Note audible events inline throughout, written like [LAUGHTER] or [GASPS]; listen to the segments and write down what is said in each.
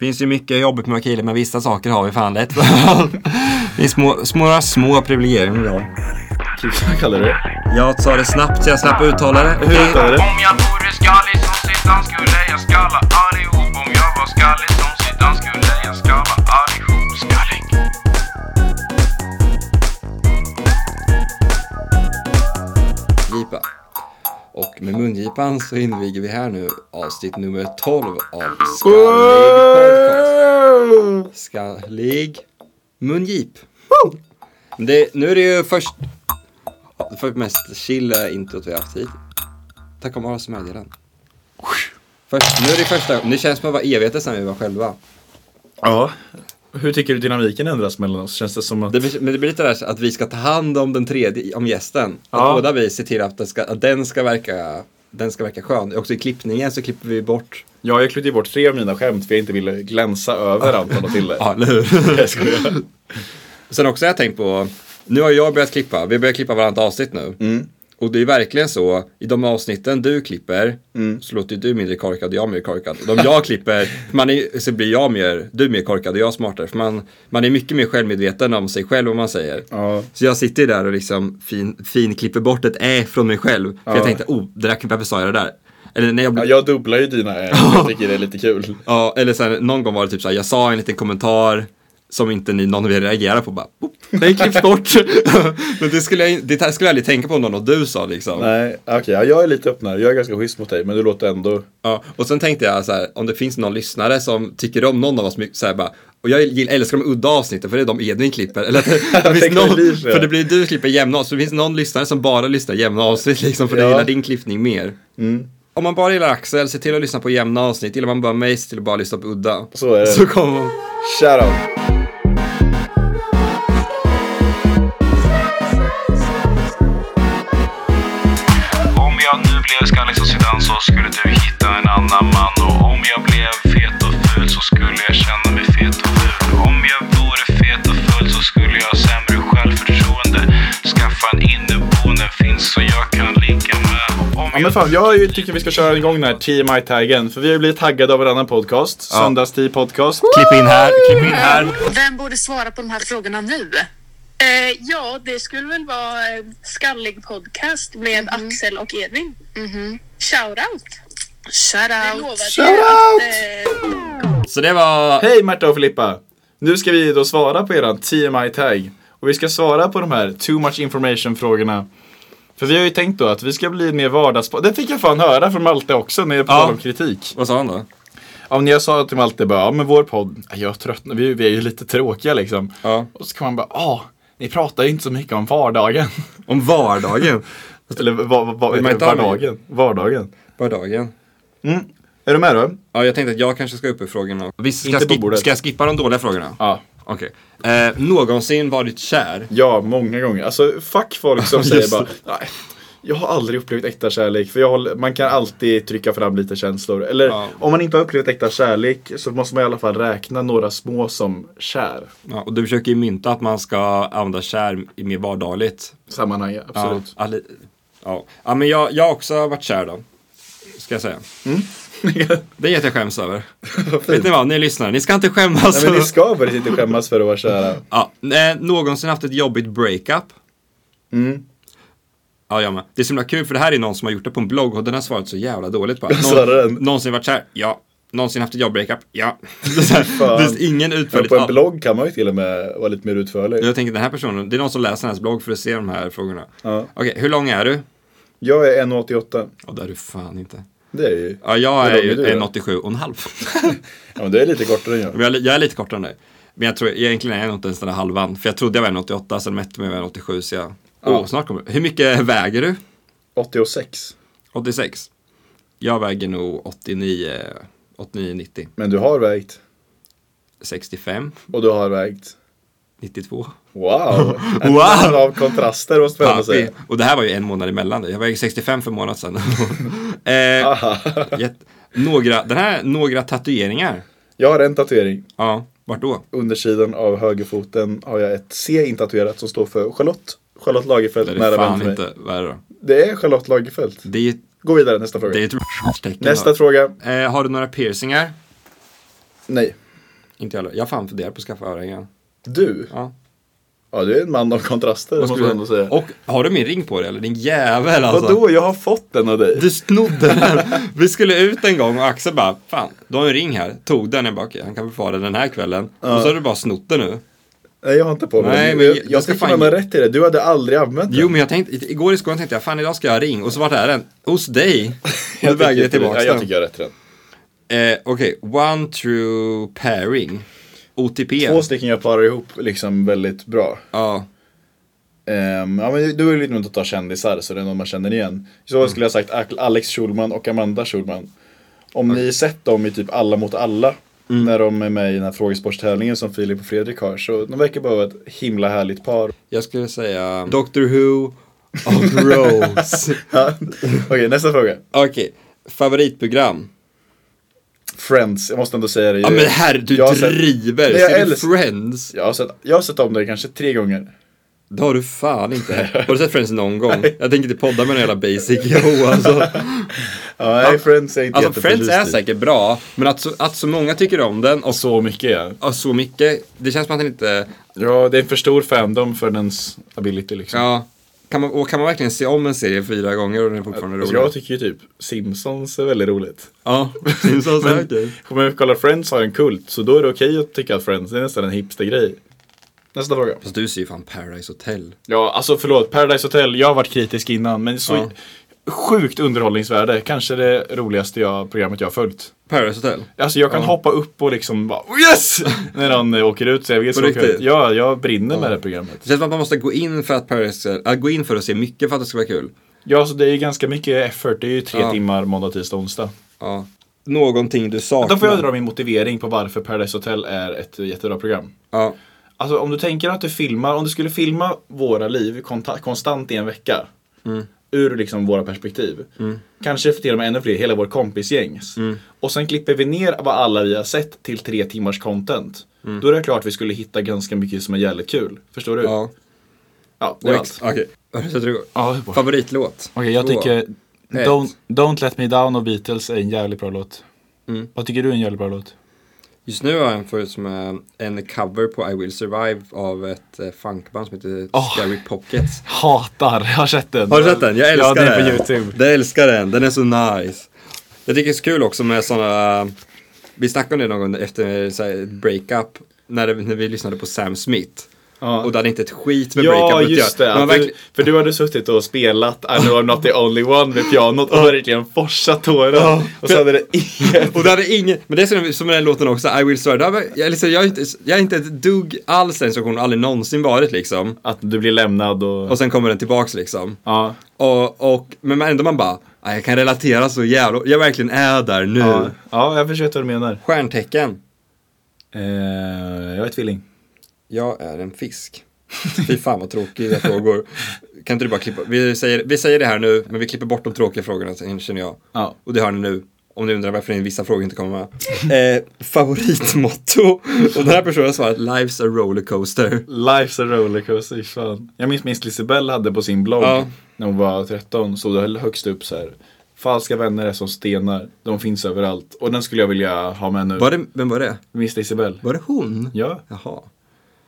Finns ju mycket jobbigt med kille, men vissa saker har vi fan lätt [LAUGHS] Det är små, små, små privilegier idag. Vad kallar du det? Jag sa det snabbt så jag slapp uttala det. Hur uttalar du det? Om jag vore skallig som Zidane skulle jag skalla Och med mungipan så inviger vi här nu avsnitt nummer 12 av Skallig Podcast. Skallig mungip. Det, nu är det ju först... Det för mest chill introt vi har haft hit. Tack om oss meddelanden. Först, nu är det första, det känns som att det var evigheter sedan vi var själva. Ja. Hur tycker du dynamiken ändras mellan oss? Känns det som att... Det blir, men det blir lite där att vi ska ta hand om den tredje, om gästen. Att Ja. båda vi ser till att, den ska, att den ska verka den ska verka skön. Också i klippningen så klipper vi bort. Jag har ju klippt bort tre av mina skämt för jag inte ville glänsa över Anton och Tille. Ja, eller hur? [LAUGHS] Jag. Sen också har jag tänkt på, nu har jag börjat klippa, vi börjar klippa varannat avsnitt nu. Mm. Och det är verkligen så, i de avsnitten du klipper så låter du mindre korkad och jag mer korkad. De jag klipper, man är, så blir jag mer, du mer korkad och jag smartare. För man, man är mycket mer självmedveten om sig själv vad man säger. Ja. Så jag sitter där och liksom fin, fin klipper bort ett ä från mig själv. För jag tänkte, oh, det där, varför sa jag det där? Eller när jag Ja, blev, jag dubblar ju dina ä. Jag [LAUGHS] tycker det är lite kul. Ja, eller sen någon gång var det typ så här, jag sa en liten kommentar som inte ni, någon av er reagerade på. Bara, "Boop, den klipps bort. [LAUGHS] Men det skulle, jag, det skulle jag aldrig tänka på om någon och du sa liksom. Nej, okej. ja, jag är lite öppnare. Jag är ganska schysst mot dig, men du låter ändå... Ja, och sen tänkte jag så här, om det finns någon lyssnare som tycker om någon av oss mycket, så här, bara, och jag älskar de udda avsnitten för det är de Edvin klipper. Eller [LAUGHS] att det, [LAUGHS] det finns någon, så. för det blir du klipper jämna avsnitt, så det finns någon lyssnare som bara lyssnar jämna avsnitt liksom, för Ja. det gillar din klippning mer. Mm. Om man bara gillar Axel, se till att lyssna på jämna avsnitt. Gillar man bara mig, se till att bara lyssna på udda. Så är det. Så kommer man... Shoutout. Om så skulle du hitta en annan man Och om jag blev fet och ful så skulle jag känna mig fet och ful Om jag vore fet och ful så skulle jag ha sämre självförtroende Skaffa en inneboende finns så jag kan ligga med om Ja men fan, jag tycker vi ska köra igång den här TMI-taggen. För vi har blivit taggade av en annan podcast. Söndagstid podcast. Klipp in här, klipp in här. Vem borde svara på de här frågorna nu? Eh, ja, det skulle väl vara eh, Skallig podcast med Axel och Edvin. Shoutout! Shout Jag out! lovade Shoutout! att... Eh, Så det var... Hej Märta och Filippa! Nu ska vi då svara på eran TMI-tag. Och vi ska svara på de här too much information-frågorna. För vi har ju tänkt då att vi ska bli mer vardags... Det fick jag fan höra från Malte också när jag Ja. talade om kritik. Vad sa han då? Ja, när jag sa till Malte bara, ja men vår podd, ja, jag tröttnar, vi, vi är ju lite tråkiga liksom. Ja. Och så kan man bara, ja, ni pratar ju inte så mycket om vardagen. Om vardagen. [LAUGHS] Eller va, va, va, vardagen. Vardagen. Vardagen. Mm. Är du med då? Ja, jag tänkte att jag kanske ska upp i frågorna. Vi ska, skip- ska jag skippa de dåliga frågorna? Ja. Okej. Eh, någonsin varit kär? Ja, många gånger. Alltså fuck folk som säger bara, nej. Jag har aldrig upplevt äkta kärlek. För jag håller, man kan alltid trycka fram lite känslor. Eller Ja. om man inte har upplevt äkta kärlek så måste man i alla fall räkna några små som kär. Ja, och du försöker ju mynta att man ska använda kär i mer vardagligt. Sammanhang, absolut. Ja, alli- ja. ja men jag, jag har också varit kär då. Ska jag säga. [LAUGHS] Det är inget jag skäms över. [LAUGHS] Vet ni vad, ni lyssnar, ni ska inte skämmas. Nej, men ni [LAUGHS] ska väl inte skämmas för att vara kära? ja, eh, någonsin haft ett jobbigt breakup? Mm. Ja, jag med. Det är så himla kul för det här är någon som har gjort det på en blogg och den har svarat så jävla dåligt på. [LAUGHS] Den? någonsin varit kär? Ja. Någonsin haft ett jobb-breakup? Ja. [LAUGHS] Det är, så här, det är ingen Men utförligt. på en blogg kan man ju till och med vara lite mer utförlig. Jag tänker den här personen, det är någon som läser hennes blogg för att se de här frågorna. Ja. Okej, hur lång är du? Jag är 1,88. Ja, det är du fan inte. Det är ju. Ja, jag är är ju du då? 1,87 och en halv. [LAUGHS] Ja, men det är lite kortare än jag. Men jag, är lite kortare än dig. Men jag tror egentligen är jag nog inte ens den där halvan. För jag trodde jag var 1,88, sen mätte mig jag 1,87 så jag... Ja. snart kommer Hur mycket väger du? 86. 86? Jag väger nog 89, 89, 90. Men du har vägt. 65, Och du har vägt. 92. Wow! [LAUGHS] En Wow! av kontraster måste man säga. Och det här var ju en månad emellan det. Jag väger 65 för en månad sedan. [LAUGHS] eh, några, den här, några tatueringar. Jag har en tatuering. Ja, vart då? Undersidan av högerfoten har jag ett C intatuerat som står för Charlotte. Charlotte Lagerfeld, Det är nära fan inte, vad är det då? Det är Charlotte Lagerfeld. Det är, Gå vidare, nästa fråga. det är ett. Nästa då. fråga. Eh, har du några piercingar? Nej. Inte jag heller. Jag fan funderar på att skaffa örhängen. Du? Ja. Ja, du är en man av kontraster, måste jag ändå säga. Och har du min ring på dig eller? Din jävel alltså. Vadå? Jag har fått den av dig. Du snodde den. Vi skulle ut en gång och Axel bara, fan, du har en ring här. Tog den. Jag bara, okej, han kan väl få den den här kvällen. Och så har du bara snott den nu. Nej, jag har inte på mig Nej, men jag, jag jag ska fan- har rätt i det. Du hade aldrig använt den. Jo, men jag tänkte, igår i skolan tänkte jag, fan idag ska jag ha ring. Och så vart är den? Hos dig. [LAUGHS] jag Jag tycker jag tillbaka ja, jag den. tycker jag har rätt i den. Eh, Okej, one true pairing. OTP. Två stycken jag parar ihop liksom väldigt bra. Ja. Ehm, ja, men du är lite med att ta kändisar så det är någon man känner igen. I så fall skulle jag sagt Alex Schulman och Amanda Schulman. Om ni sett dem i typ Alla mot alla. När de är med i den här frågesportstävlingen som Filip och Fredrik har. Så de verkar bara vara ett himla härligt par. Jag skulle säga Doctor Who och [LAUGHS] Rose. Ja. Okej, nästa fråga. Okej, favoritprogram. Friends, jag måste ändå säga det. Ja men herre, du Jag sett- driver. Nej, jag älskar- Friends? Jag har, sett, jag har sett om det kanske tre gånger. Det har du fan inte. Har du sett Friends någon gång? Jag tänker inte podda med en jävla basic yo alltså. [LAUGHS] Ja, nej, Friends är inte Alltså Friends är säkert bra, men att så, att så många tycker om den och Så mycket ja. och så mycket, det känns som att den inte, Ja, det är en för stor fandom för dens ability liksom. ja. Kan man, och kan man verkligen se om en serie fyra gånger och den är fortfarande Alltså, rolig? jag tycker ju typ Simpsons är väldigt roligt. Ja, Simpsons är okej. Om man kollar Friends har en kult, så då är det okej att tycka att Friends är nästan en hipstergrej. Nästa fråga. Fast du ser ju fan Paradise Hotel. Ja, alltså förlåt, Paradise Hotel, jag har varit kritisk innan, men så Ja. sjukt underhållningsvärde. Kanske det roligaste jag, programmet jag har följt. Paradise Hotel? Alltså jag kan Ja. hoppa upp och liksom bara "Oh, [LAUGHS] yes! [LAUGHS] När han eh, åker ut så jag vill På riktigt? ut. Ja, jag brinner med det programmet. Det känns som att man måste gå in för att Paradise, äh, gå in för att se mycket för att det ska vara kul. Ja, så det är ju ganska mycket effort. Det är ju tre Ja. timmar måndag, tisdag, onsdag. Ja. Någonting du saknar. Då får jag dra min motivering på varför Paradise Hotel är ett jättebra program. Ja. Alltså om du tänker att du filmar, om du skulle filma våra liv konstant i en vecka. Ur liksom våra perspektiv. Kanske till och med ännu fler, hela vår kompisgängs. Och sen klipper vi ner vad alla vi har sett till tre timmars content. Då är det klart att vi skulle hitta ganska mycket som är jävligt kul. Förstår du? Ja. Ja, det är allt. Okej. Okay. Sätter du igång? Ja, Favoritlåt? Okej, jag Två. tycker. Don't, Don't Let Me Down av Beatles är en jävligt bra låt. Mm. Vad tycker du är en jävligt bra låt? Just nu har jag en förut som är en cover på I Will Survive av ett eh, funkband som heter Åh. Scary Pockets. Hatar, jag har sett den. Har du sett den? Jag älskar ja, den. på YouTube. Jag älskar den, den är så nice. Jag tycker det är så kul också med sådana, vi snackade om det någon gång efter ett breakup, när, det, när vi lyssnade på Sam Smith. Ja. Och det hade inte ett skit med Ja, breakup att just det. Att du, verkligen- för du hade suttit och spelat I know I'm not the only one med pianot och verkligen forsat tårar. Och så hade det inget. Och det hade ingen, men det är som, som den låten också, I will. Det har- Jag, liksom, jag, är inte, jag är inte ett dugg alls den situationen, aldrig någonsin varit liksom. Att du blir lämnad och... Och sen kommer den tillbaks liksom. ja. Och, och, men ändå man bara, "Ah, jag kan relatera så jävla, jag verkligen är där nu. Ja. ja, jag förstår vad du menar. Stjärntecken, Eh, jag är tvilling. Jag är en fisk. Fy fan vad tråkiga frågor. Kan inte du bara klippa, vi säger, vi säger det här nu, men vi klipper bort de tråkiga frågorna sen känner jag. Ja. Och det hör ni nu. Om ni undrar varför vissa frågor inte kommer med. Eh, favoritmotto. Och den här personen har svarat Life's a rollercoaster. Life's a rollercoaster, fan. Jag minns minst Lisibell hade på sin blogg Ja. när hon var 13, så det högst upp så här. Falska vänner är som stenar, de finns överallt. Och den skulle jag vilja ha med nu. Var det, vem var det? Minns Lisibell? Var det hon? Ja, Jaha.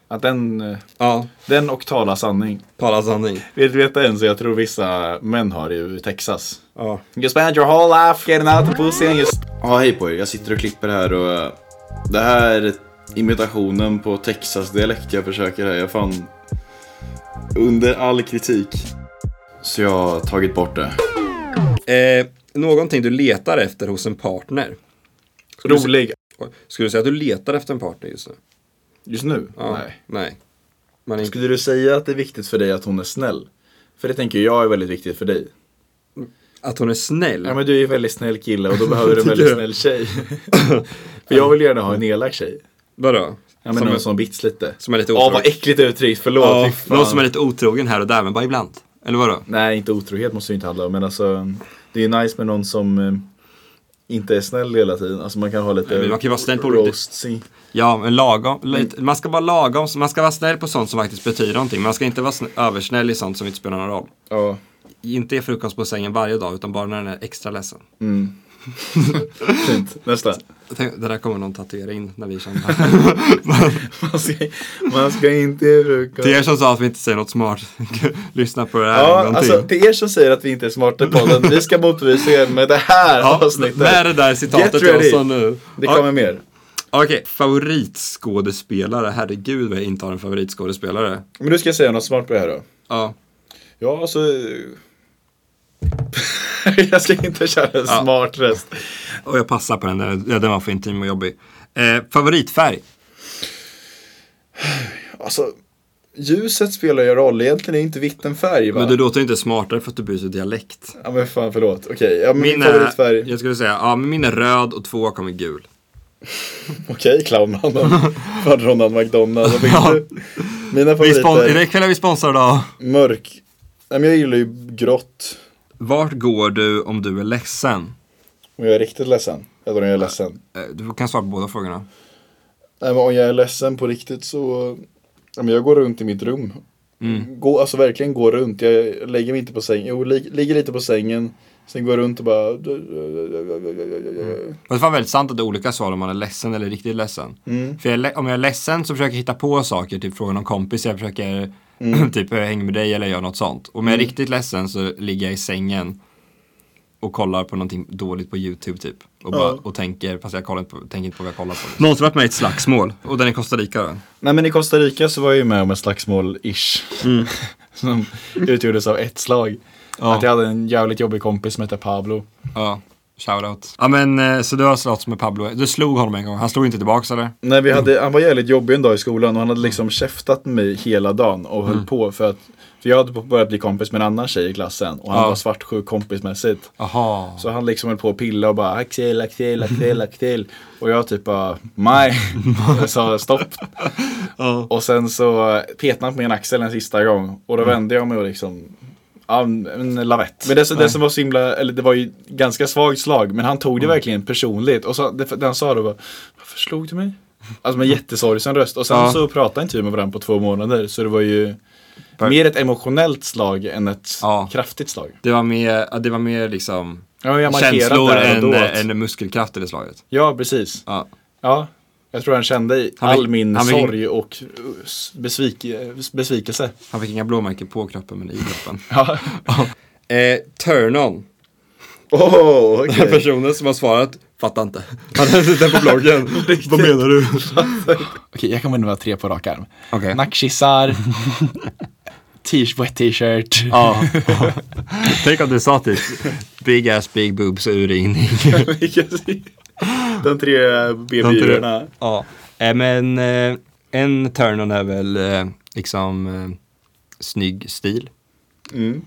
Att den, eh, Ja, den och tala sanning. tala sanning. Vet du veta en som jag tror vissa män har i Texas? Ja. You spend your whole life getting out the pussy and just... Ja, hej på er. Jag sitter och klipper här och eh, det här är imitationen på Texas-dialekt jag försöker här. Jag fan under all kritik. Så jag har tagit bort det. Eh, någonting du letar efter hos en partner. Rolig. Skulle du säga att du letar efter en partner just nu? Just nu? Ja. Nej. Nej. Man är inte... Skulle du säga att det är viktigt för dig att hon är snäll? För det tänker jag är väldigt viktigt för dig. Att hon är snäll? Ja men du är en väldigt snäll kille och då [LAUGHS] behöver du en väldigt snäll tjej. [LAUGHS] för jag vill gärna ha en elak tjej. Vadå? Ja men som, någon är, som bits lite. som är lite Åh vad otrogen? äckligt uttryckt, förlåt. Ja, någon som är lite otrogen här och där, men bara ibland. Eller vadå? Nej, inte otrohet måste det inte handla om. Men alltså, det är nice med någon som eh, inte är snäll hela tiden. Alltså man kan ha lite men man kan vara snäll på roasting. Ja, men lagom. Lite, man ska vara lagom. Man ska vara snäll på sånt som faktiskt betyder någonting. Man ska inte vara snä- översnäll i sånt som inte spelar någon roll. Ja. Inte ge frukost på sängen varje dag, utan bara när den är extra ledsen. Mm. Fint. [LAUGHS] Nästa. Tänk, det där kommer någon tatuera in när vi känner. [LAUGHS] Man ska, man ska inte bruka... Till er som sa att vi inte säger något smart, [LAUGHS] lyssna på det här en Ja, gång alltså till. till er som säger att vi inte är smarta i podden, vi ska motbevisa er med det här Ja, avsnittet. med det där citatet jag sa nu. Det kommer mer. Okej, favoritskådespelare. Herregud vad jag inte har en favoritskådespelare. Men du ska säga något smart på det här då. Ja. Ja, alltså... [LAUGHS] jag ska inte köra en Ja. smart röst. Och jag passar på den där, den var för intim och jobbig. Eh, favoritfärg? Alltså, ljuset spelar ju roll. Egentligen är inte vitt en färg va? Men du låter inte smartare för att du byter dialekt. Ja men fan förlåt. Okej, ja, min, Min favoritfärg. är, jag skulle säga, ja min är röd och två kommer gul. [LAUGHS] Okej, clownmannen. [LAUGHS] Från Ronald McDonald. Ja. Mina favoriter. ikväll är vi sponsrade av? Mörk. Nej men jag gillar ju grått. Vart går du om du är ledsen? Om jag är riktigt ledsen. Eller om jag är ledsen. Eh, Du kan svara på båda frågorna. Nej men om jag är ledsen på riktigt så. Men jag går runt i mitt rum. Mm. Gå, alltså verkligen gå runt. Jag lägger mig inte på sängen. Jo, lig, ligger lite på sängen. Sen går jag runt och bara. Och det var väldigt sant att det är olika svar om man är ledsen eller riktigt ledsen. Mm. För jag om jag är ledsen så försöker jag hitta på saker, typ fråga någon kompis, jag försöker Mm. [CLEARS THROAT] typ hänga med dig eller göra något sånt. Och om jag är riktigt ledsen så ligger jag i sängen och kollar på någonting dåligt på YouTube typ. Och, bara, Ja. och tänker, fast jag kollar inte på, tänker inte på vad jag kollar på. Någon som varit med i ett slagsmål, och den är i Costa Rica då. Nej men i Costa Rica så var jag ju med om ett slagsmål-ish. [LAUGHS] Som utgjordes av ett slag. Ja. Att jag hade en jävligt jobbig kompis som hette Pablo. Ja, shoutout. Ja men eh, så du har slått med Pablo, du slog honom en gång, han slog inte tillbaks eller? Nej, vi hade, han var jävligt jobbig en dag i skolan och han hade liksom käftat mig hela dagen och höll på för att för jag hade börjat bli kompis med en annan tjej i klassen och han Ja. var svartsjuk kompismässigt. Jaha. Så han liksom höll på att pilla och bara Axel, Axel, Axel, Axel. Och jag typ bara nej. [LAUGHS] Jag sa stopp. Ja. Och sen så petade han på min axel en sista gång. Och då Mm. vände jag mig och liksom Ja, en lavett. Men det, som- det som var så himla, eller det var ju ganska svagt slag. Men han tog det Mm. verkligen personligt. Och så, det, han sa då var Varför slog du mig? Alltså med jättesorgsen röst. Och sen Ja. så pratade inte vi med varandra på två månader. Så det var ju Per- mer ett emotionellt slag än ett Ja. kraftigt slag. Det var mer, det var mer liksom Ja, känslor än, än muskelkraft i det slaget. Ja, precis. Ja. Ja, jag tror han kände i Han fick- all min han fick- sorg och uh, besvik, besvikelse. Han fick inga blåmärken på kroppen men i kroppen. [LAUGHS] Ja. Eh, turn on. Oh, Den här personen som har svarat fattar inte. Han hade den på bloggen. [LAUGHS] Vad menar du? Okej, jag kommer nog vara tre på rak arm. Okej. Nackkyssar, [LAUGHS] wet t-shirt. Ja. Tänk om du sa typ big ass, big boobs och urringning. [GASPS] De tre BB-djurarna. Ja. Eh, men eh, en turn on är väl eh, liksom snygg stil. Mm.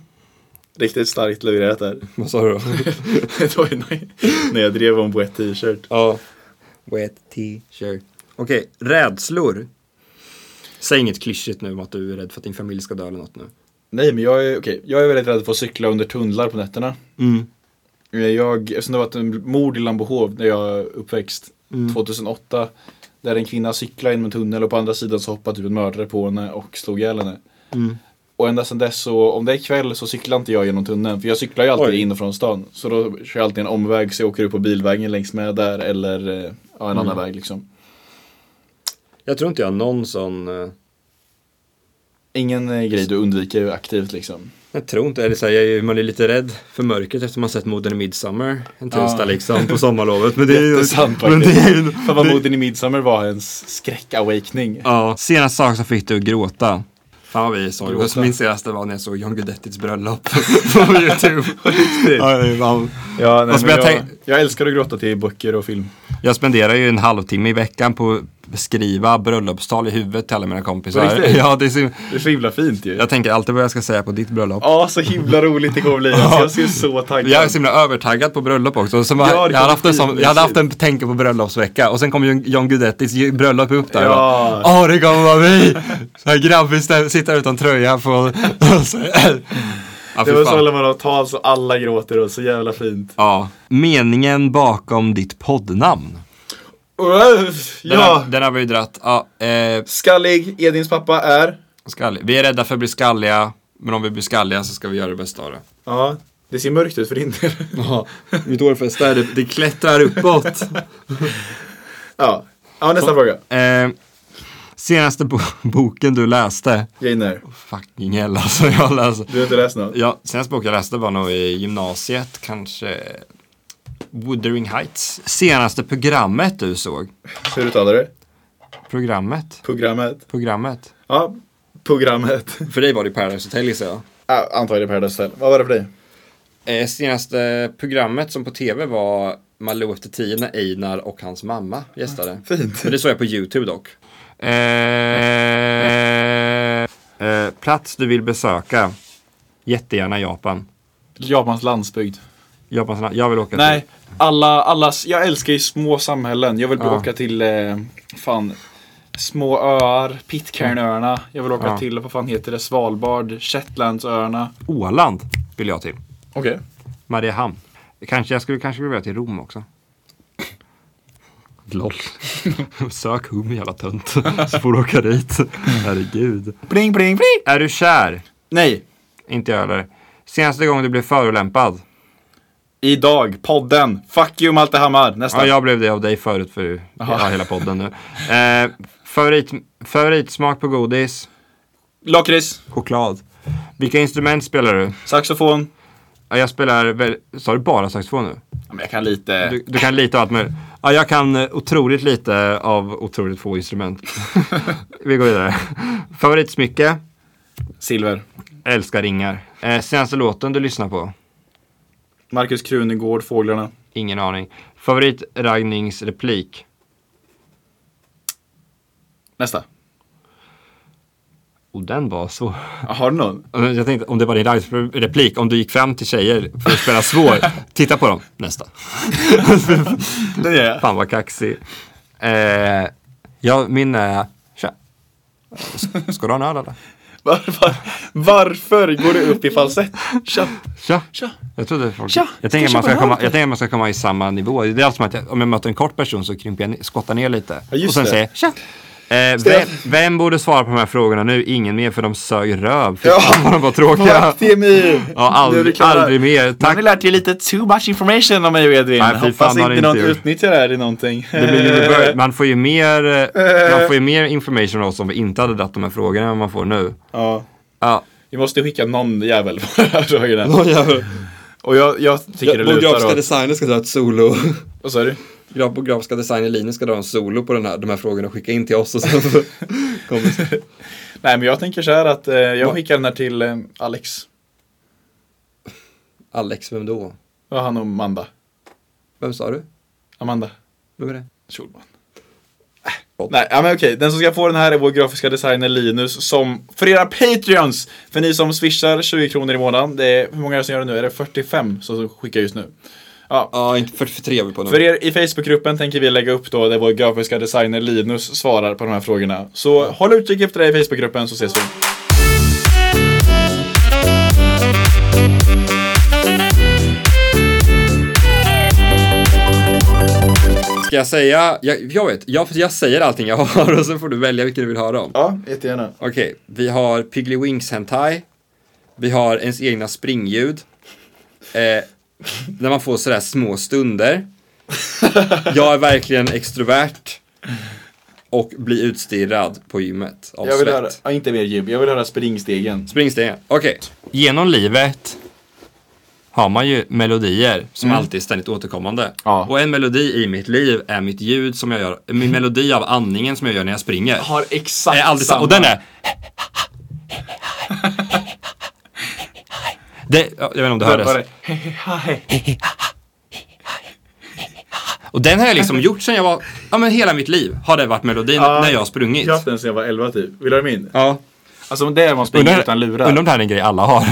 Riktigt starkt levererat där. [LAUGHS] Vad sa du då? [LAUGHS] Det var ju när- jag drev om wet t-shirt. Ja. Wet t-shirt. Okej, rädslor. Säg inget klyschigt nu om att du är rädd för att din familj ska dö eller något nu. Nej, men jag är, okej, jag är väldigt rädd för att cykla under tunnlar på nätterna. Mm. Jag, eftersom det var ett en mord i Lambohov när jag uppväxt Mm. 2008. Där en kvinna cyklade in en tunnel och på andra sidan så hoppade typ en mördare på henne och slog ihjäl henne. Mm. Och ända sedan dess så, om det är kväll så cyklar inte jag genom tunneln. För jag cyklar ju alltid Oj. in och från stan. Så då kör jag alltid en omväg så jag åker upp på bilvägen längs med där eller eh, ja, en Mm. annan väg liksom. Jag tror inte jag har någon sån eh, Ingen eh, grej du undviker aktivt liksom. Jag tror inte, eller så här, jag man är lite rädd för mörkret efter man sett Modern i Midsummer en tisdag Ja. liksom på sommarlovet. Men det är ju, Jättesant men det är Fan vad moden i Midsummer var ens skräck-awakening. Ja, senaste sak som fick dig att gråta. Fan vad vi är sorgliga. Gråta. Min senaste var när jag såg John Guidettis bröllop [LAUGHS] på YouTube. [LAUGHS] ja, det var- Ja, nej, jag, jag jag, älskar att gråta till böcker och film. jag spenderar ju en halvtimme i veckan på skriva bröllopstal i huvudet till alla mina kompisar. riktigt? Ja, det är så, Det är så himla fint ju. jag tänker alltid vad jag ska säga på ditt bröllop. Ja, så himla roligt det kommer bli. Alltså, jag är så taggad. Jag är så himla övertaggad på bröllop också. Så var, Ja, jag, hade haft en sån, bli jag hade haft en tänka på bröllopsvecka och sen kom ju John Guidettis bröllop upp där. Ja. Ja, det kommer vara vi! Så här grabbigt stä- sitta utan tröja på... ja, Det var så håller man har tal så alla gråter och så jävla fint. Ja. Meningen bakom ditt poddnamn. Den ja, har, den har vi ju dratt. Ja, eh, Skallig, Edins pappa är. skallig. Vi är rädda för att bli skalliga, men om vi blir skalliga så ska vi göra det bästa av det. Ja, Det ser mörkt ut för din del. Ja, mitt hårfäste är det, det klättrar uppåt. ja. ja, nästa fråga. eh, senaste bo- boken du läste? Jane Eyre. Fucking hell alltså, jag läser. Du har inte läst något? Ja, senaste boken jag läste var nog i gymnasiet, kanske Wuthering Heights. Senaste programmet du såg? Hur uttalar du? Programmet? Programmet. Programmet? Ja, programmet. [LAUGHS] För dig var det Paradise Hotel gissar jag. Ja, antagligen Paradise Hotel. Vad var det för dig? Eh, senaste programmet som på tv var Malou efter tio när Einar och hans mamma gästade. Fint. Men det såg jag på YouTube dock. Eh, eh, plats du vill besöka? Jättegärna Japan. Japans landsbygd. Japans, jag vill åka Nej, till. alla, alla, jag älskar ju små samhällen. Jag vill Ja. åka till, eh, fan, små öar, Pitcairnöarna. Jag vill åka Ja. till, vad fan heter det, Svalbard, Shetlandsöarna. Åland vill jag till. Okej. Mariehamn. Kanske, jag skulle kanske vilja till Rom också. LOL. [LAUGHS] Sök hum jävla tönt. Så får du åka dit. Herregud. Bling, bling, bling! Är du kär? Nej, Inte jag heller. Senaste gången du blev förolämpad? Idag, podden. Fuck you Malte Hammar. Nästa. Ja, jag blev det av dig förut för ja, hela podden nu. Eh, favorit, favoritsmak på godis? Lakrits, Choklad. Vilka instrument spelar du? saxofon. Ja, jag spelar sa du bara saxofon nu? Ja, men jag kan lite. Du, du kan lite av allt möjligt. Ja, jag kan eh, otroligt lite av otroligt få instrument. [LAUGHS] Vi går vidare. Favoritsmycke? Silver. Älskar ringar. Eh, senaste låten du lyssnar på? Markus Krunegård, Fåglarna. Ingen aning. Favoritraggningsreplik? Nästa. Och den var så. Har du någon? Jag tänkte om det var din raggningsreplik, om du gick fram till tjejer för att spela svår. [LAUGHS] Titta på dem. Nästa. [LAUGHS] Den gör jag. Fan vad kaxig. Eh, ja, min är... Tja. Ska du ha en öl eller? Var, var, varför går du upp i falsett? Tja. Tja. Tja. Jag trodde folk... Tja, jag, tänker man ska komma, jag tänker man ska komma i samma nivå. Det är alltså som att jag, om jag möter en kort person så krymper jag, skottar ner lite. Ja, och sen det. säger tja. Eh, vem, vem borde svara på de här frågorna nu? Ingen mer för de sög röv. Fy Ja. vad de var tråkiga. [LAUGHS] Ja, aldrig, aldrig mer. Nu har Tack. ni lärt er lite too much information om mig och Edvin. Nej, fy Hoppas fan, inte någon inte gjort. utnyttjar det här i någonting. Det blir man får ju mer, eh, man får ju mer information av oss om vi inte hade dragit de här frågorna än man får nu. ja. Ja. Vi måste skicka någon jävel på de här frågorna. Någon jävel. Och jag, jag tycker det Vår lutar grafiska åt... designer ska dra ett solo. Vad sa du? Grafiska designer Linus ska dra en solo på den här, de här frågorna och skicka in till oss och sen [LAUGHS] kommer [LAUGHS] Nej men jag tänker så här att eh, jag skickar den här till eh, Alex. Alex, vem då? Ja, han och Amanda. Vem sa du? Amanda Vem är det? Schulman. Äh, Nej, ja, men okej. Den som ska få den här är vår grafiska designer Linus som för era Patreons, för ni som swishar 20 kronor i månaden, det är, hur många är det som gör det nu? Är det 45 som skickar just nu? Ja, Ja, inte 43 är vi på nu. För er i Facebookgruppen tänker vi lägga upp då där vår grafiska designer Linus svarar på de här frågorna. Så håll utkik efter det i Facebookgruppen så ses vi. Ska jag säga, jag, jag vet, jag, jag säger allting jag har [LAUGHS] och så får du välja vilken du vill höra om. Ja, jättegärna. Okej, vi har Piggly Winks Hentai. Vi har ens egna springljud. Eh, när man får sådär små stunder. Jag är verkligen extrovert. Och blir utstirrad på gymmet av Jag vill svett. höra, ja, inte mer gym, jag vill höra springstegen. Springstegen. Okej. Genom livet har man ju melodier som alltid är ständigt återkommande. Mm. Ja. Och en melodi i mitt liv är mitt ljud som jag gör, min melodi av andningen som jag gör när jag springer. Har exakt är alltid samma. Och den är... Det, ja, jag vet inte om Var hördes. Och den har jag liksom gjort sen jag var, ja men hela mitt liv har det varit melodin Ja, när jag har sprungit. Jag har haft den sedan jag var 11 typ. Vill du ha min? Ja. Alltså det är man springer Undrar, utan lurar. undrar om det här är en grej alla har.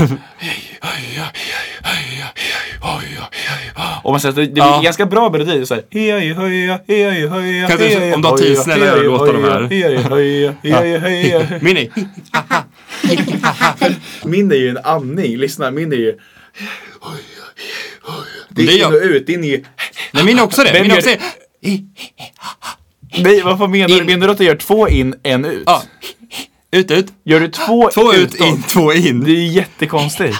Och man säger det, det blir Ja. ganska bra melodi. Så här, hej, höja, hej, höja, Kan du- hej, om du har höja, tid, snälla, hej, låta de här. höja. Min är, Min är ju en andning, lyssna, min är ju... Det är in och ut, din är ju... nej min är också det. Min är också det. Nej, vad menar du? Menar du att du gör två in, en ut? Ja. Ut, ut. Gör du två, Två ut, utåt? in, två in. Det är ju jättekonstigt.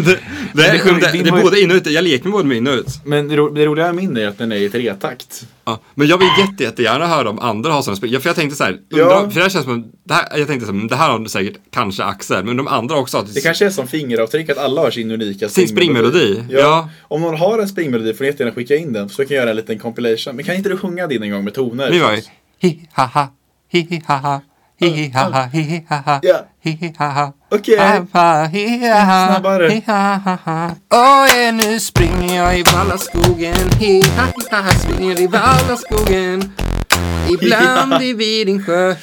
[LAUGHS] det, det, är, det, din det är både in och ut. Jag leker med både med in och ut. Men det, ro- det roliga med min är att den är i tretakt. Ja, men jag vill jätte, jättegärna höra om andra har sådana spel. Ja, För jag tänkte så här, Ja. undra, för det här känns som, det här, jag tänkte så här, det här har säkert kanske Axel, men de andra också har Det kanske är som fingeravtryck att alla har sin unika Sin springmelodi, Ja. ja. Om någon har en springmelodi får ni jättegärna skicka in den så kan jag göra en liten compilation. Men kan inte du sjunga din en gång med toner? Vi var ju hi ha ha hi hi ha ha Hihi ha, hihi haha. Ja. Hihi haha. Okej. Appa, hihi haha. Snabbare. Hihi haha. Åh, ja, nu springer jag i Vallaskogen. Hihi ha springer i Vallaskogen. Ibland är vi i Vidingsjö,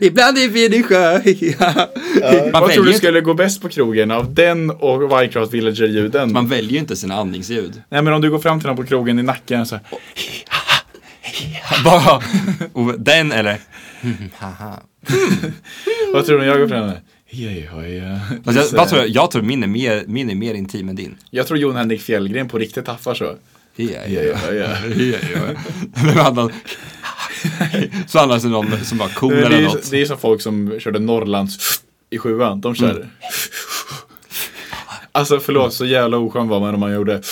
ibland är i Vidingsjö. ja, vad tror du skulle gå bäst på krogen av den och Minecraft Villager-ljuden? Man väljer ju inte sina andningsljud. Nej, men om du går fram till någon på krogen i nacken så här. Bara, den eller [LAUGHS] Haha. [LAUGHS] Vad tror du när jag går fram. Alltså, jag, tror jag, jag tror min är, mer, min är mer intim än din. Jag tror Jon Henrik Fjällgren på riktigt haffar så. Ja, ja, ja, ja. ja, ja. Men annan, så annars är någon som bara cool Det eller är, något. det är som folk som körde Norrlands i sjuan. De kör. Mm. Alltså förlåt, så jävla oskön var man när man gjorde.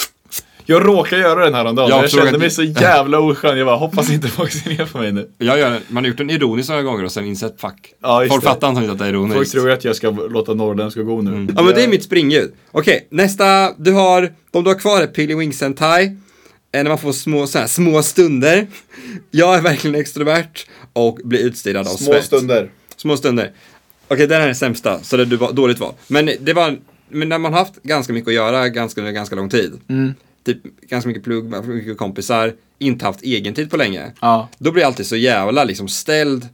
Jag råkade göra den här om dagen. Jag Jag, kände att- mig så jävla oskön. Jag bara hoppas inte folk ser ner på mig nu. Jag gör, man har gjort den ironisk några gånger och sen insett fuck. Ja, Folk det. fattar antagligen att det är ironiskt. Folk tror att jag ska låta norrländska gå nu. Ja men det är mitt springljud. Okej, nästa. Du har, de du har kvar är Pilly Wings Sentai. Eh, När man får små, så här, små stunder. Jag är verkligen extrovert och blir utstirrad av Små svett. stunder. Små stunder. Okej, den här är den sämsta, så det var dåligt val. Men det var, men när man har haft ganska mycket att göra ganska, ganska lång tid. Typ ganska mycket plugg, mycket kompisar, inte haft egen tid på länge. Ja. Då blir jag alltid så jävla liksom ställd.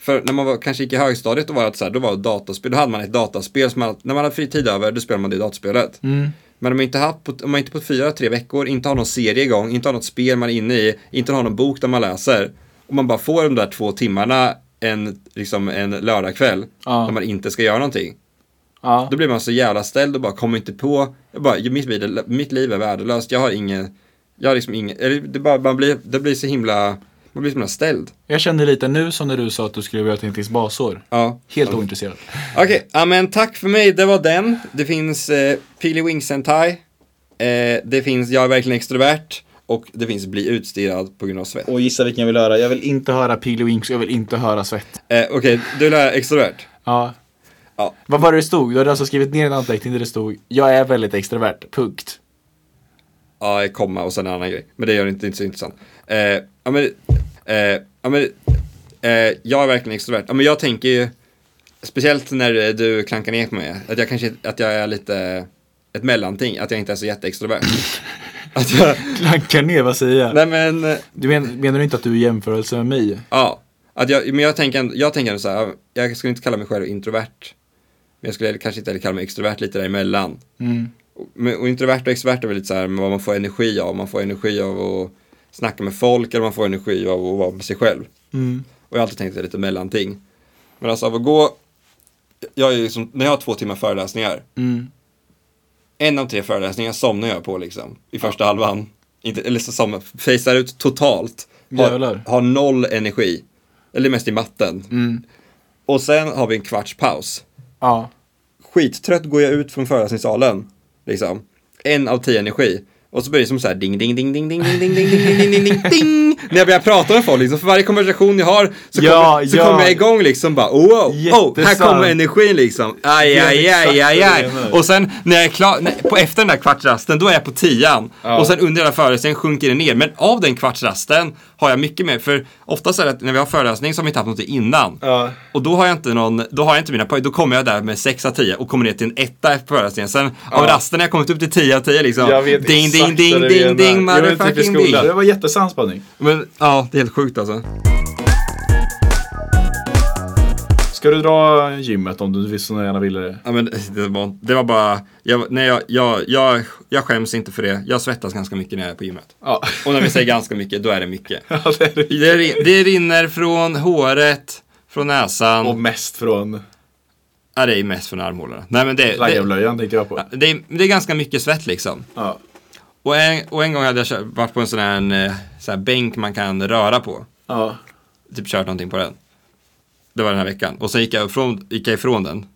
För när man var, kanske gick i högstadiet, då var det så här, då var det dataspel, då hade man ett dataspel som man, när man hade fri tid över, då spelade man det datasplet. Men om man inte haft, på, om man inte på fyra, tre veckor, inte har någon serie igång, inte har något spel man är inne i, inte har någon bok där man läser, och man bara får de där två timmarna en, liksom en lördagkväll, Ja. när man inte ska göra någonting. Ja. Då blir man så jävla ställd och bara kommer inte på, jag bara, mitt, liv, är- mitt liv är värdelöst, jag har ingen, jag har liksom ingen, eller det bara, man blir, det blir så himla, man blir så himla ställd. Jag kände lite nu som när du sa att du skulle göra Tintins basår. Ja. Helt ointresserad. Okej, ja men tack för mig, det var den. Det finns eh, Pili Wings Sentai. Eh, det finns Jag är verkligen extrovert. Och det finns Bli utstirrad på grund av svett. Och gissa vilken jag vill höra. Jag vill inte höra Pili Winks, jag vill inte höra svett. Eh, Okej, du är extrovert. Ja. Ja. Vad var det det stod? Du hade alltså skrivit ner en anteckning där det stod Jag är väldigt extrovert, punkt. Ja, ett komma och sen en annan grej. Men det gör det inte, inte så intressant. Eh, ja men, eh, ja, men eh, jag är verkligen extrovert. Ja, men jag tänker ju, speciellt när du klankar ner på mig, att jag kanske att jag är lite ett mellanting, att jag inte är så jätteextrovert. [LAUGHS] att jag, Klankar ner, vad säger jag? nej men, Du men, menar du inte att du är jämförelse med mig? Ja, att jag, men jag tänker, jag tänker så här, jag skulle inte kalla mig själv introvert. Men jag skulle kanske inte heller kalla mig extrovert lite däremellan. Mm. Och, och introvert och extrovert är väl lite så här, vad man får energi av. Man får energi av att snacka med folk eller man får energi av att vara med sig själv. Mm. Och jag har alltid tänkt att det är lite mellanting. Men alltså av att gå, jag är liksom, när jag har två timmar föreläsningar, Mm. en av tre föreläsningar somnar jag på liksom, i första halvan. Inte, eller som, facear ut totalt. Har, har noll energi. Eller mest i matten. Mm. Och sen har vi en kvarts paus. Ja. Skittrött går jag ut från föreläsningssalen. Liksom. En av tio energi. Och så blir det som så här ding, ding, ding, ding, ding, ding, ding, ding, ding, ding, ding, ding, ding. När jag börjar prata med folk, liksom, för varje konversation jag har så, Ja, kommer, så ja. kommer jag igång liksom bara, oh, oh, oh här kommer energin liksom. Aj, aj, aj, aj, aj. Och sen när jag är klar, när, på efter den där kvartsrasten, då är jag på tian. Ja. Och sen under hela föreläsningen sjunker det ner. Men av den kvartsrasten har jag mycket mer, för oftast är det att när vi har föreläsning så har vi inte haft något innan. Ja. Och då har jag inte någon, då har jag inte mina poäng, då kommer jag där med 6 av 10 och kommer ner till en etta efter föreläsningen. Sen av Ja. rasten har jag kommit upp till 10 av 10 liksom. Jag vet ding, ding, ding, ding, ding, i motherfucking ding. Det var jättesann spaning. Men ja, det är helt sjukt alltså. Ska du dra gymmet om du så gärna ville det? Ja, men det, var, det var bara, jag, nej, jag, jag, jag, jag skäms inte för det. Jag svettas ganska mycket när jag är på gymmet. Ja. Och när vi säger ganska mycket, då är det mycket. [LAUGHS] ja det är det. Det, det rinner från håret, från näsan. Och mest från Ja, det är mest från armhålorna. Nej men det, raggarblöjan tänkte jag på. det, är, det är ganska mycket svett liksom. Ja. Och en, och en gång hade jag varit på en sån här, eh, sån här bänk man kan röra på. Ja. Typ kört någonting på den. Det var den här veckan. Och sen gick jag ifrån, gick jag ifrån den.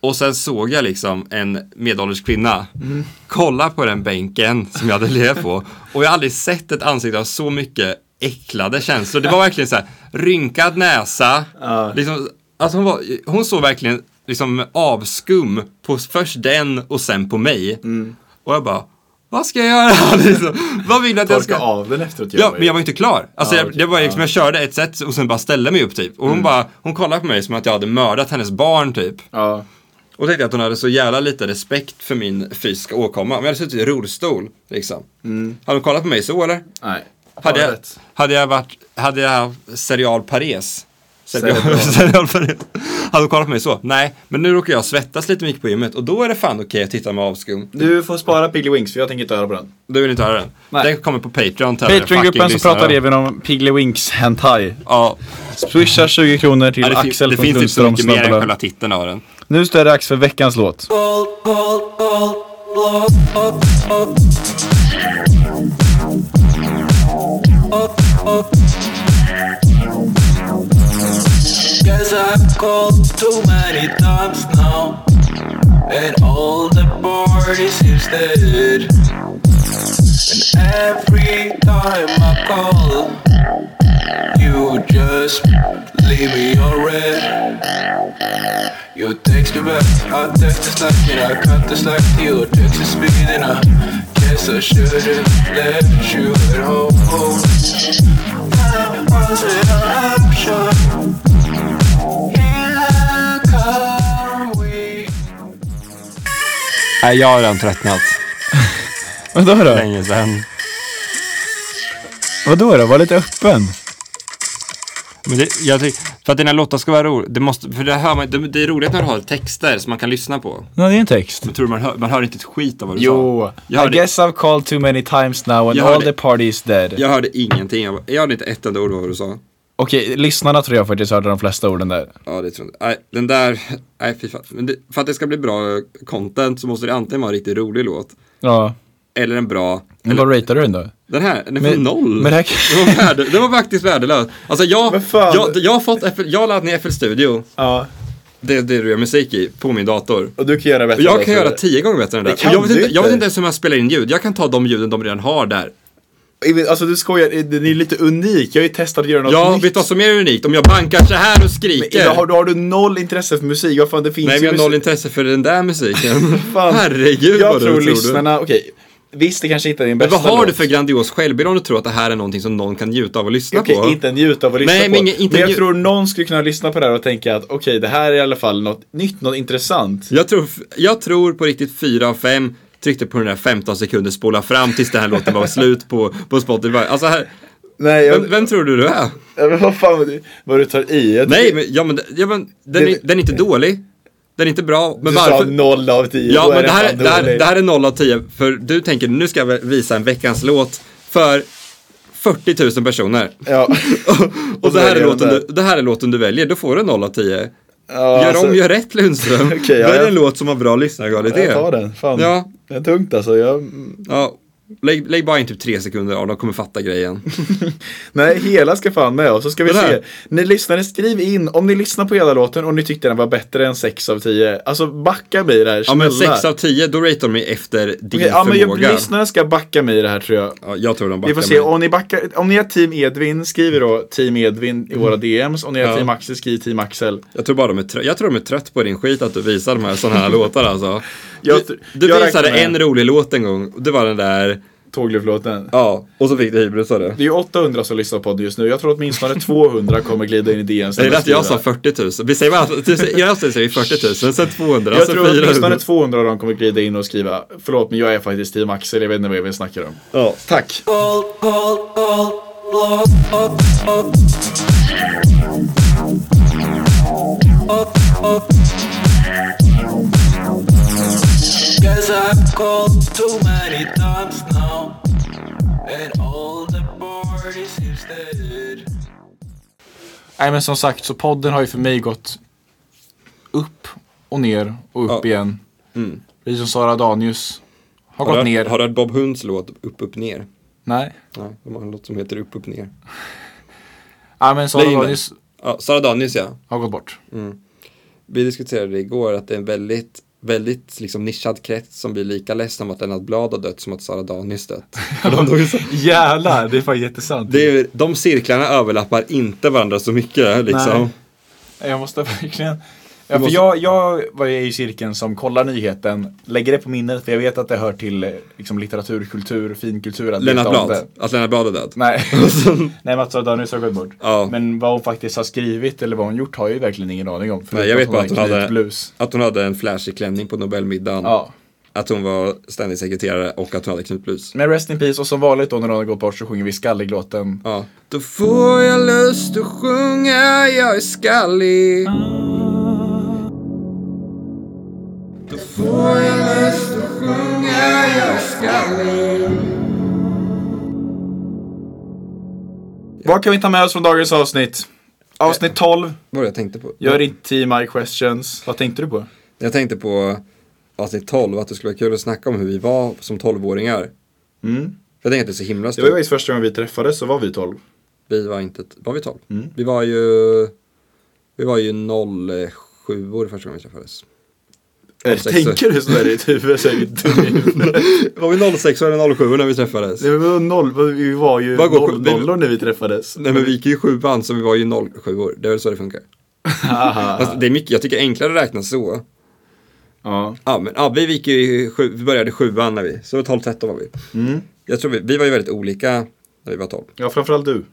Och sen såg jag liksom en medelålders kvinna kolla på den bänken som jag hade legat på. Och jag har aldrig sett ett ansikte av så mycket äcklade känslor. Det var verkligen så här, rynkad näsa. Liksom, alltså hon, var, hon såg verkligen liksom avskum på först den och sen på mig. Och jag bara, vad ska jag göra? [LAUGHS] liksom, vad vill du att jag Torka ska... av den efteråt Ja, men jag var inte klar. Alltså, Ja, jag, det var liksom, Ja. jag körde ett set och sen bara ställde mig upp typ. Och hon bara, hon kollade på mig som att jag hade mördat hennes barn typ. Ja. Och tänkte att hon hade så jävla lite respekt för min fysiska åkomma. Om jag hade suttit i rullstol, liksom. Hade hon kollat på mig så eller? Nej. Hade jag, hade jag varit, hade jag haft serial pares? Serial, Cerebral. serial pares. Hade kollat på mig så? Nej, men nu råkar jag svettas lite mycket på gymmet och då är det fan okej att titta med avskum. Du får spara Piggly Wings för jag tänker inte höra på den. Du vill inte höra den? Nej. Den kommer på Patreon Patreon-gruppen så pratar. Evin om Piggly Winks Hentai. Ja, Swisha 20 kronor till ja, det, Axel det finns inte så mycket mer än själva titeln av den. Nu står det dags för veckans låt. Guess I've called too many times now. And all the parties is dead. And every time I call You just leave me on red. You text me back, I text the slack and I cut the slack. To your text is speed and I guess I should've left you at home. I was an option Nej, jag har redan tröttnat. [LAUGHS] Vadå då? Länge sedan. Vadå då? Var lite öppen. Men det, jag tycker, för att dina låtar ska vara roliga, det måste, för det hör man, det, det är roligt när du har texter som man kan lyssna på. Ja, det är en text. Men tror du man hör, man hör inte ett skit av vad du Jo, sa? Jag I guess I've called too many times now and Jag all hörde- the party is dead. jag hörde ingenting, jag, jag hörde inte ett enda ord av vad du sa. Okej, lyssnarna tror jag faktiskt hörde de flesta orden där. Ja, det tror jag. Nej, den där, nej fy fan. Men det, för att det ska bli bra content så måste det antingen vara en riktigt rolig låt, Ja, eller en bra, men vad ratear du den då? den här, den får Men- noll. men det här- [LAUGHS] den, var värde, den var faktiskt värdelös. Alltså jag, jag, jag har fått FL, jag har laddat ner FL Studio, Ja, det är det du gör musik i, på min dator. och du kan göra bättre. Jag kan göra tio gånger bättre än det Det där. jag, vet du inte, jag vet inte. inte ens hur man spelar in ljud. Jag kan ta de ljuden de redan har där. Alltså du skojar, den är lite unik. Jag har ju testat att göra något Ja, nytt. vet du vad som är unikt? Om jag bankar så här och Men skriker. idag har, då har du noll intresse för musik. Vad fan, det finns Nej, men jag har noll intresse för den där musiken. [LAUGHS] Herregud Jag vad tror du lyssnarna, okej. Visst, det kanske inte är din Men bästa vad har du låt. för grandios självbild om du tror att det här är någonting som någon kan njuta av och lyssna Okej, på? inte njuta av att lyssna Nej, på. men inte men jag nju- tror någon skulle kunna lyssna på det här och tänka att okej, det här är i alla fall något nytt, något intressant. Jag tror, jag tror på riktigt fyra av fem tryckte på den där 15 sekunder spola fram tills den här låten var slut på, på Spotify. Alltså här, Nej, jag, vem, vem tror du du är? Ja, men vad fan vad du, tar i. Jag Nej, tycker- men, ja, men, ja, men den, är, den är inte dålig. Den är inte bra. Men du varför? sa noll av tio. Ja, då är men det här, det, här, det här är 0 av 10. För du tänker, nu ska jag visa en veckans låt för 40 000 personer. Ja. [LAUGHS] Och så det här, är låten du, det här är låten du väljer, då får du 0 av 10. Ja Gör alltså, om, gör rätt Lundström. [LAUGHS] Okej, ja, Välj jag- en låt som har bra lyssnarkvalitet. Jag tar den. Fan. Ja. Det är tungt alltså. Jag, Ja, lägg, lägg bara in typ tre sekunder av, de kommer fatta grejen. [LAUGHS] nej, hela ska fan med och så ska vi se. Ni lyssnare, skriv in om ni lyssnar på hela låten och ni tyckte den var bättre än 6 av 10. Alltså backa mig i det här, Ja men snälla. 6 av 10, då ratear de mig efter din Okej, ja, men jag, lyssnarna ska backa mig i det här tror jag. Ja, jag tror de backar Vi får se, mig. om ni, backar, om ni är team Edvin, skriv då team Edvin i våra DMs. Om ni är Ja. team Axel, skriv team Axel. Jag tror bara de är trött, jag tror de är trött på din skit att du visar de här sådana här låtar alltså. Jag- du du jag visade en rolig låt en gång, det var den där, Tågluflåten. ja, och så fick du hybris av det. Det är ju 800 som lyssnar på det just nu. Jag tror åtminstone 200 kommer glida in i. Det är att jag sa 40 000. Vi säger bara det här säger vi 40 000, sen 200, Jag sen tror åtminstone 400. 200 av dem kommer glida in och skriva Förlåt men jag är faktiskt team Axel, jag vet inte vad vi snackar om. Ja. Tack! Lost, up. Up, up. Guess I've called too many times now And all the parties is dead Nej men som sagt, så podden har ju för mig gått upp och ner och upp Ja. igen. Mm. Precis som Sara Danius har, Har gått ner. har du hört Bob Hunds låt Upp, upp, ner? Nej. Nej, de har en låt som heter Upp, upp, ner. Ja men Sara. Danius Ja, Sara Danius ja. har gått bort. vi diskuterade igår att det är en väldigt, väldigt liksom nischad krets som blir lika ledsen om att Lennart Blad har dött som att Sara Danius dött. [LAUGHS] De, så, Jävlar, det är fan jättesant. det är, de cirklarna överlappar inte varandra så mycket liksom. Nej. Jag måste verkligen Ja, för jag, jag var ju i cirkeln som kollar nyheten, lägger det på minnet för jag vet att det hör till eh, liksom, litteratur, kultur, finkultur. Att Lennart Blad, att Lennart Blad är död. Nej, [LAUGHS] nej Mats Danius har gått bort. Ja. Men vad hon faktiskt har skrivit eller vad hon gjort har jag ju verkligen ingen aning om. Nej, jag vet bara att hon hade, att hon hade en flashig klänning på Nobelmiddagen. Ja. Att hon var ständig sekreterare och att hon hade knutblus. Men Rest in Peace och som vanligt då när hon har gått bort så sjunger vi Skallig-låten. Ja. Då får jag lust att sjunga, jag är skallig. Får jag lust att sjunga, jag är skallig. Vad kan vi ta med oss från dagens avsnitt? Avsnitt 12. Vad var det jag tänkte på? Gör inte TMI questions. Vad tänkte du på? Jag tänkte på avsnitt 12, att det skulle vara kul att snacka om hur vi var som 12-åringar. Mm. Jag tänker att det är så himla Det stort. var ju första gången vi träffades så var vi 12. Vi var inte, var vi 12? Mm. Vi var ju, vi var ju 07 år första gången vi träffades. Tänker du sådär i ditt huvud så är du dum i huvudet. Var vi 06 eller 07 när vi träffades? Det var noll, vi var ju Vad går- noll, nollor när vi träffades. Nej men vi gick ju sjuan så vi var ju 07 år. Det är väl så det funkar. Fast det är mycket, jag tycker enklare att räkna så. ja. Ja men ja, vi, gick ju, i sju, vi började sjuan när vi, så 12-13 var vi. Mm. Jag tror vi, vi var ju väldigt olika när vi var 12. ja, framförallt du.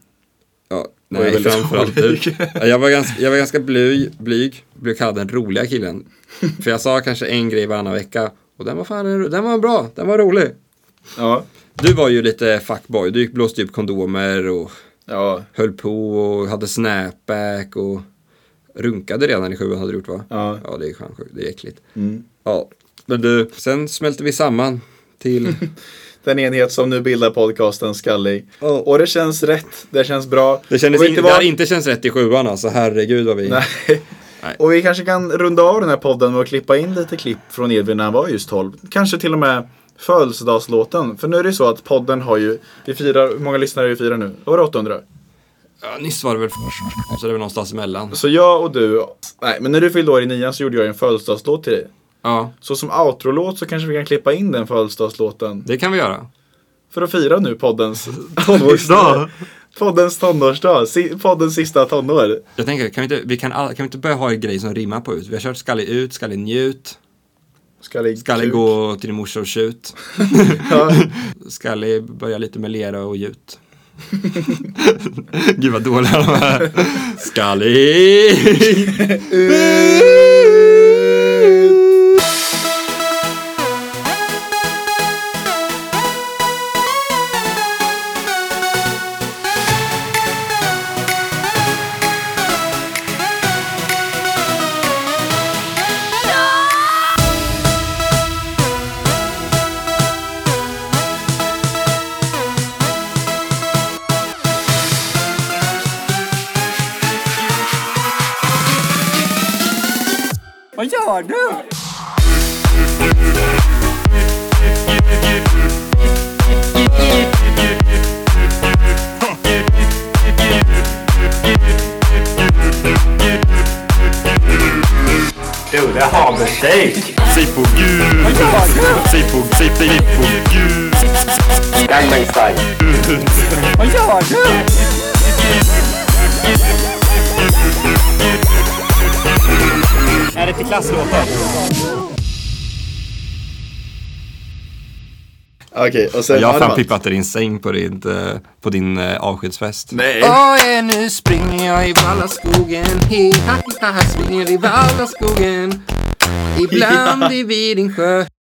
Ja, nej framförallt du. Jag var ganska, jag var ganska blyg, blyg, blev kallad den roliga killen. [LAUGHS] För jag sa kanske en grej varannan vecka och den var fan, den var bra, den var rolig. Ja. Du var ju lite fuckboy, du gick- blåste upp kondomer och Ja. höll på och hade snapback och runkade redan i sjuan hade du gjort va? Ja. Ja, det är sjukt, det är äckligt. Mm. Ja, men du, sen smälte vi samman till, [LAUGHS] Den enhet som nu bildar podcasten Skallig. Ja. Och det känns rätt, det känns bra. det kändes in, det vad? har inte känts rätt i sjuan alltså, herregud vad vi... Nej. Nej. Och vi kanske kan runda av den här podden med att klippa in lite klipp från Edvin när han var just 12. Kanske till och med födelsedagslåten. För nu är det så att podden har ju, vi firar, hur många lyssnare vi firar nu? Var det 800? Ja, nyss var det väl så det är väl någonstans emellan. Så jag och du, nej men när du fyllde år i nian så gjorde jag en födelsedagslåt till dig. Ja, Så som outro-låt så kanske vi kan klippa in den födelsedagslåten. det kan vi göra. För att fira nu poddens [LAUGHS] tonårsdag. poddens tonårsdag, si, poddens sista tonår. Jag tänker, kan vi inte, vi kan, all, kan vi inte börja ha en grej som rimmar på ut? Vi har kört skallig ut, skallig njut, Skallig kuk. gå till din morsa och tjut. [LAUGHS] Ja. [LAUGHS] Skallig börja lite med lera och gjut. Gud vad dåliga de är. Skallig! Vad gör du? Du, det är hagelsteak. Säg på gud! Säg på, säg, säg på gud! Vad gör du? Är det till klasslåten? Okej, och sen Jag har fan pippat i din säng på din, eh, på din eh, avskedsfest. Nej. Oj, nu springer jag i Vallaskogen. Hi, ha, ha, springer i Vallaskogen. Ibland i Vidingsjö.